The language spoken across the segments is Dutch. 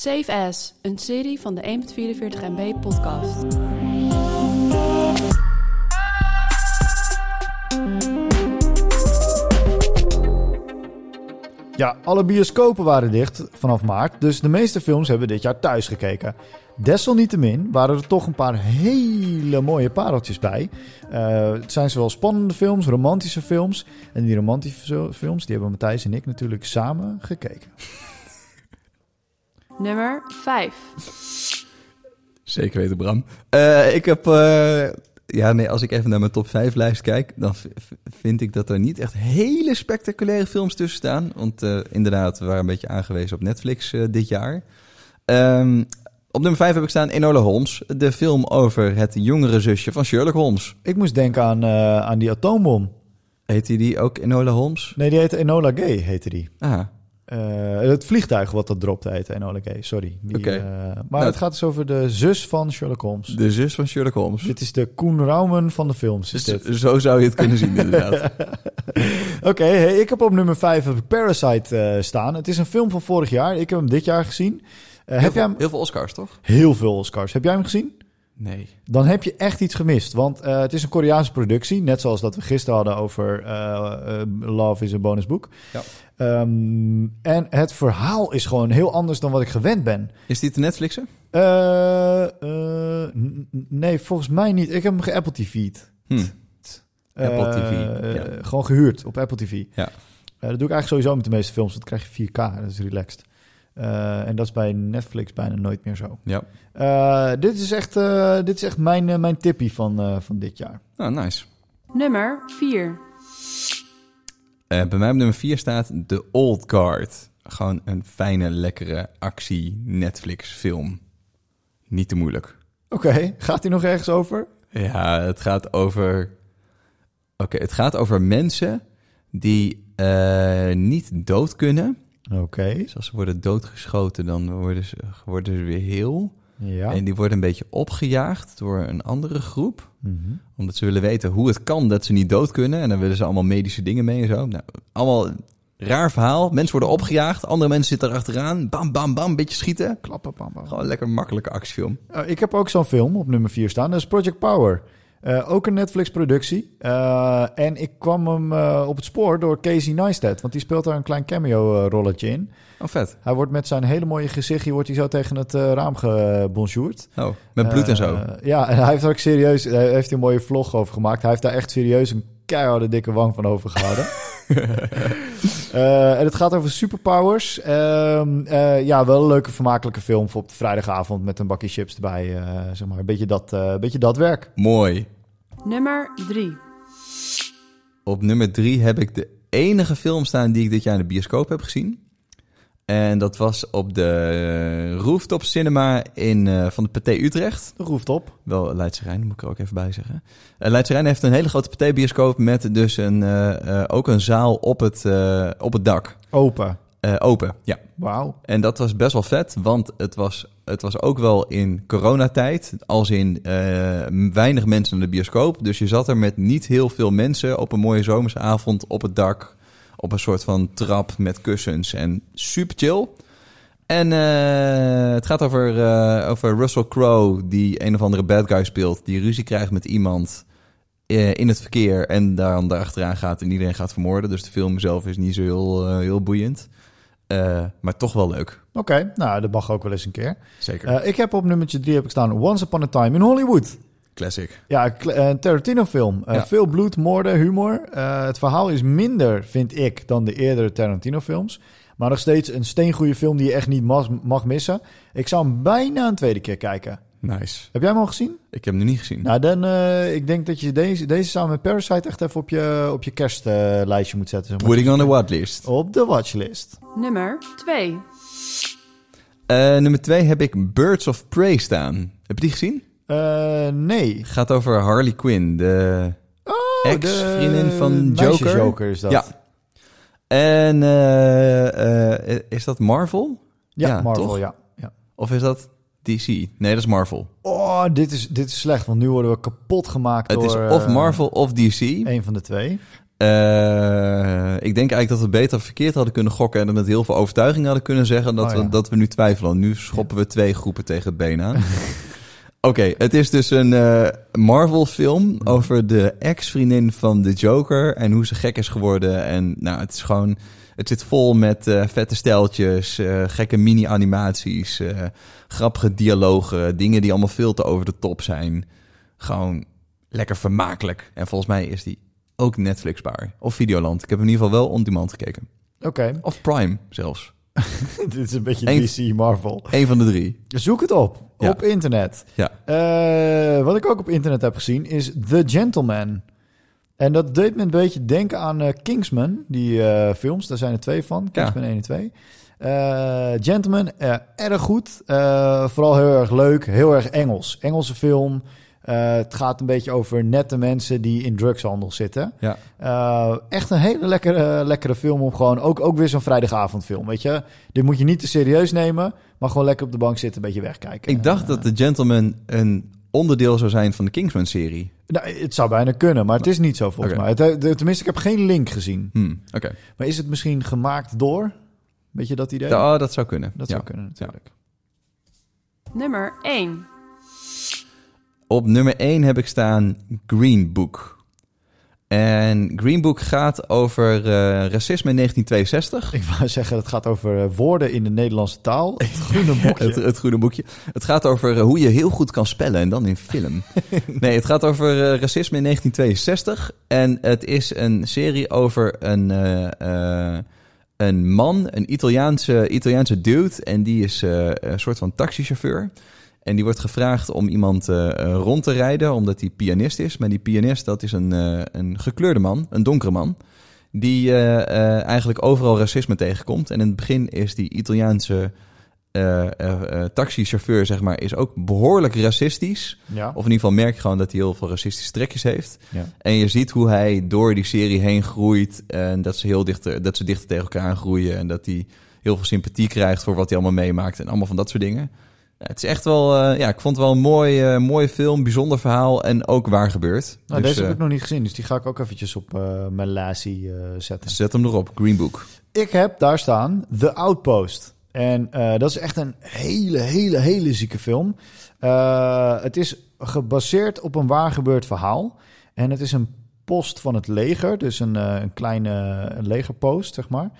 Safe As, een serie van de 1.44 MB podcast. Ja, alle bioscopen waren dicht vanaf maart, dus de meeste films hebben we dit jaar thuis gekeken. Desalniettemin waren er toch een paar hele mooie pareltjes bij. Eh, het zijn zowel spannende films, romantische films. En die romantische films, die hebben Matthijs en ik natuurlijk samen gekeken. Nummer 5. Zeker weten, Bram. Eh, ik heb... eh, ja, nee, als ik even naar mijn top 5 lijst kijk... dan vind ik dat er niet echt hele spectaculaire films tussen staan. Want eh, inderdaad, we waren een beetje aangewezen op Netflix eh, dit jaar. Ehm, op nummer 5 heb ik staan Enola Holmes. De film over het jongere zusje van Sherlock Holmes. Ik moest denken aan, eh, aan die atoombom. Heet die, die ook Enola Holmes? Nee, die heette Enola Gay, heette die. Ah, Eh, het vliegtuig wat dat dropte heette Enola Gay, sorry. Die, Oké. eh, maar Nou, het gaat dus over de zus van Sherlock Holmes. de zus van Sherlock Holmes. Dit is de Koen Raumen van de films. Is Dus dit. zo zou je het kunnen zien, inderdaad. Oké, hey, ik heb op nummer 5 heb ik Parasite eh, staan. Het is een film van vorig jaar. Ik heb hem dit jaar gezien. Heb jij hem? heel veel Oscars, toch? Heel veel Oscars. Heb jij hem gezien? Nee. Dan heb je echt iets gemist. Want eh, het is een Koreaanse productie. Net zoals dat we gisteren hadden over eh, eh, Love is a Bonus Book. Ja. Ehm, en het verhaal is gewoon heel anders dan wat ik gewend ben. Is die te Netflixen? Eh, eh, n- n- nee, volgens mij niet. Ik heb hem ge-Apple TV'd. Hm. Apple TV, ja. Gewoon gehuurd op Apple TV. Ja. Dat doe ik eigenlijk sowieso met de meeste films, want dan krijg je 4K. Dat is relaxed. Eh, en dat is bij Netflix bijna nooit meer zo. Ja. Eh, dit is echt, eh, dit is echt mijn, mijn tippie van, eh, van dit jaar. Nou, nice. Nummer 4. Eh, bij mij op nummer 4 staat The Old Guard. Gewoon een fijne, lekkere actie Netflix film. Niet te moeilijk. Oké, gaat hij nog ergens over? Ja, het gaat over... Oké, het gaat over mensen die eh, niet dood kunnen. Oké. Dus als ze worden doodgeschoten, dan worden ze, worden ze weer heel. Ja. En die worden een beetje opgejaagd door een andere groep. Mhm. Omdat ze willen weten hoe het kan dat ze niet dood kunnen. En dan willen ze allemaal medische dingen mee en zo. Nou, allemaal raar verhaal. Mensen worden opgejaagd. Andere mensen zitten erachteraan. Bam, bam, bam. Beetje schieten. Klappen, pam, pam. Gewoon een lekker makkelijke actiefilm. Eh, ik heb ook zo'n film op nummer 4 staan. Dat is Project Power. Eh, ook een Netflix-productie. Eh, en ik kwam hem eh, op het spoor door Casey Neistat. Want die speelt daar een klein cameo-rolletje in. Oh, vet. Hij wordt met zijn hele mooie gezichtje wordt hij zo tegen het raam gebonjourd. Oh, met bloed en zo. Ja, en hij heeft er ook serieus hij heeft een mooie vlog over gemaakt. Hij heeft daar echt serieus een keiharde dikke wang van overgehouden. Eh, en het gaat over superpowers. Ehm, eh, ja, wel een leuke, vermakelijke film voor op de vrijdagavond met een bakje chips erbij. eh, zeg maar, een beetje dat, eh, een beetje dat werk. Mooi. Nummer 3. Op nummer drie heb ik de enige film staan die ik dit jaar in de bioscoop heb gezien. En dat was op de Rooftop Cinema in, eh, van de Pathé Utrecht. De rooftop. Wel Leidse Rijn, moet ik er ook even bij zeggen. Uh, Leidse Rijn heeft een hele grote pathé-bioscoop met dus een, eh, eh, ook een zaal op het, eh, op het dak. Open. Eh, open, ja. Wauw. En dat was best wel vet, want het was, het was ook wel in coronatijd. Als in eh, weinig mensen naar de bioscoop. Dus je zat er met niet heel veel mensen op een mooie zomerse avond op het dak. Op een soort van trap met kussens en super chill. En eh, het gaat over, eh, over Russell Crowe, die een of andere bad guy speelt. Die ruzie krijgt met iemand eh, in het verkeer en dan daarachteraan gaat en iedereen gaat vermoorden. Dus de film zelf is niet zo heel, heel boeiend. Maar toch wel leuk. Oké, nou, dat mag ook wel eens een keer. Zeker. Ik heb op nummertje 3 heb ik staan Once Upon a Time in Hollywood. Classic. Ja, een Tarantino-film. Eh. Veel bloed, moorden, humor. Eh, het verhaal is minder, vind ik, dan de eerdere Tarantino-films. Maar nog steeds een steengoede film die je echt niet mag, mag missen. Ik zou hem bijna een tweede keer kijken. Nice. Heb jij hem al gezien? Ik heb hem nog niet gezien. Nou, dan uh, ik denk dat je deze, deze samen met Parasite echt even op je, op je kerstlijstje moet zetten. Zeg maar. Putting on the watchlist. Op de watchlist. Nummer 2. Uh, nummer twee heb ik Birds of Prey staan. Heb je die gezien? Uh, nee. Gaat over Harley Quinn, de oh, ex-vriendin van Joker. Joker is dat. Ja. En uh, is dat Marvel? Ja, ja Marvel, ja. ja. Of is dat DC? Nee, dat is Marvel. Oh, dit is, dit is slecht, want nu worden we kapot gemaakt het door... Het is of Marvel of DC. Een van de twee. Eh, ik denk eigenlijk dat we beter verkeerd hadden kunnen gokken en dan met heel veel overtuiging hadden kunnen zeggen dat, Oh, ja. we, dat we nu twijfelen. Nu schoppen we twee groepen tegen het been aan. Oké, het is dus een eh, Marvel-film over de ex-vriendin van de Joker en hoe ze gek is geworden. En nou, het is gewoon, het zit vol met eh, vette steltjes, eh, gekke mini-animaties, grappige dialogen, dingen die allemaal veel te over de top zijn. Gewoon lekker vermakelijk. En volgens mij is die ook Netflixbaar of Videoland. Ik heb hem in ieder geval wel on demand gekeken. Oké, Of Prime zelfs. dit is een beetje Eén- DC Marvel. Eén van de drie. Zoek het op, Ja. op internet. Ja. Eh, wat ik ook op internet heb gezien is The Gentleman. En dat deed me een beetje denken aan eh, Kingsman, die eh, films. Daar zijn er twee van, Kingsman 1 en 2. Eh, Gentleman, eh, erg goed. Eh, vooral heel erg leuk, heel erg Engels. Engelse film. Eh, het gaat een beetje over nette mensen die in drugshandel zitten. Ja. Eh, echt een hele lekkere, lekkere film om gewoon... Ook, ook weer zo'n vrijdagavondfilm, weet je. Dit moet je niet te serieus nemen... maar gewoon lekker op de bank zitten, een beetje wegkijken. Ik dacht Eh, dat The Gentleman een onderdeel zou zijn van de Kingsman-serie. Nou, het zou bijna kunnen, maar het is niet zo volgens mij. Het, tenminste, ik heb geen link gezien. Hmm, Oké, Maar is het misschien gemaakt door? Weet je dat idee? Da- oh, dat zou kunnen. dat Ja. zou kunnen natuurlijk. Nummer 1. Op nummer 1 heb ik staan Green Book. En Green Book gaat over eh, racisme in 1962. Ik wou zeggen, het gaat over eh, woorden in de Nederlandse taal. Het groene boekje. Het, het goede boekje. Het gaat over eh, hoe je heel goed kan spellen en dan in film. nee, het gaat over racisme in 1962. En het is een serie over een, een man, een Italiaanse, Italiaanse dude. En die is een soort van taxichauffeur. En die wordt gevraagd om iemand eh, eh, rond te rijden, omdat hij pianist is. Maar die pianist, dat is een, eh, een gekleurde man, een donkere man. Die eigenlijk overal racisme tegenkomt. En in het begin is die Italiaanse taxichauffeur, zeg maar, is ook behoorlijk racistisch. Ja. Of in ieder geval merk je gewoon dat hij heel veel racistische trekjes heeft. Ja. En je ziet hoe hij door die serie heen groeit. En dat ze heel dichter, dat ze dichter tegen elkaar aan groeien. En dat hij heel veel sympathie krijgt voor wat hij allemaal meemaakt. En allemaal van dat soort dingen. Het is echt wel, eh, ja, ik vond het wel een mooi, eh, mooie film, bijzonder verhaal en ook waar gebeurd. Nou, Dus, deze heb eh, ik nog niet gezien, dus die ga ik ook eventjes op mijn lassie eh, zetten. Zet hem erop, Green Book. Ik heb daar staan The Outpost. En dat is echt een hele, hele, hele zieke film. Het is gebaseerd op een waar gebeurd verhaal. En het is een post van het leger, dus een, een kleine een legerpost, zeg maar.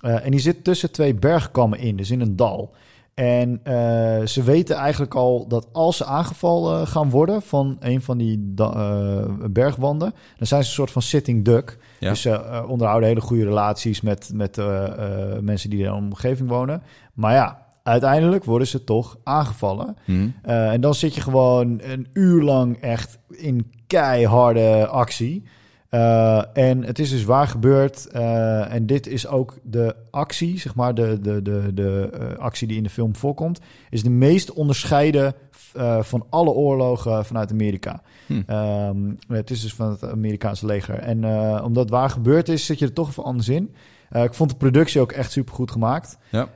En die zit tussen twee bergkammen in, dus in een dal. En eh, ze weten eigenlijk al dat als ze aangevallen gaan worden van een van die eh, bergwanden, dan zijn ze een soort van sitting duck. Ja. Dus ze eh, onderhouden hele goede relaties met, met eh, eh, mensen die in de omgeving wonen. Maar ja, uiteindelijk worden ze toch aangevallen. Hm. Eh, en dan zit je gewoon een uur lang echt in keiharde actie. Eh, en het is dus waar gebeurd. eh, en dit is ook de actie, zeg maar, de, de, de, de eh, actie die in de film voorkomt. Is de meest onderscheiden van alle oorlogen vanuit Amerika. Hm. Ehm, het is dus van het Amerikaanse leger. En omdat waar gebeurd is, zit je er toch even anders in. Ik vond de productie ook echt super goed gemaakt. Ja.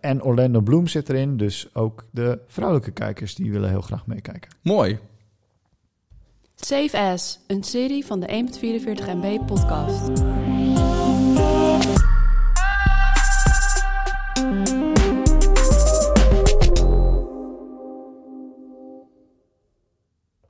En Orlando Bloom zit erin. Dus ook de vrouwelijke kijkers die willen heel graag meekijken. Mooi. Save As, een serie van de 1.44 MB podcast.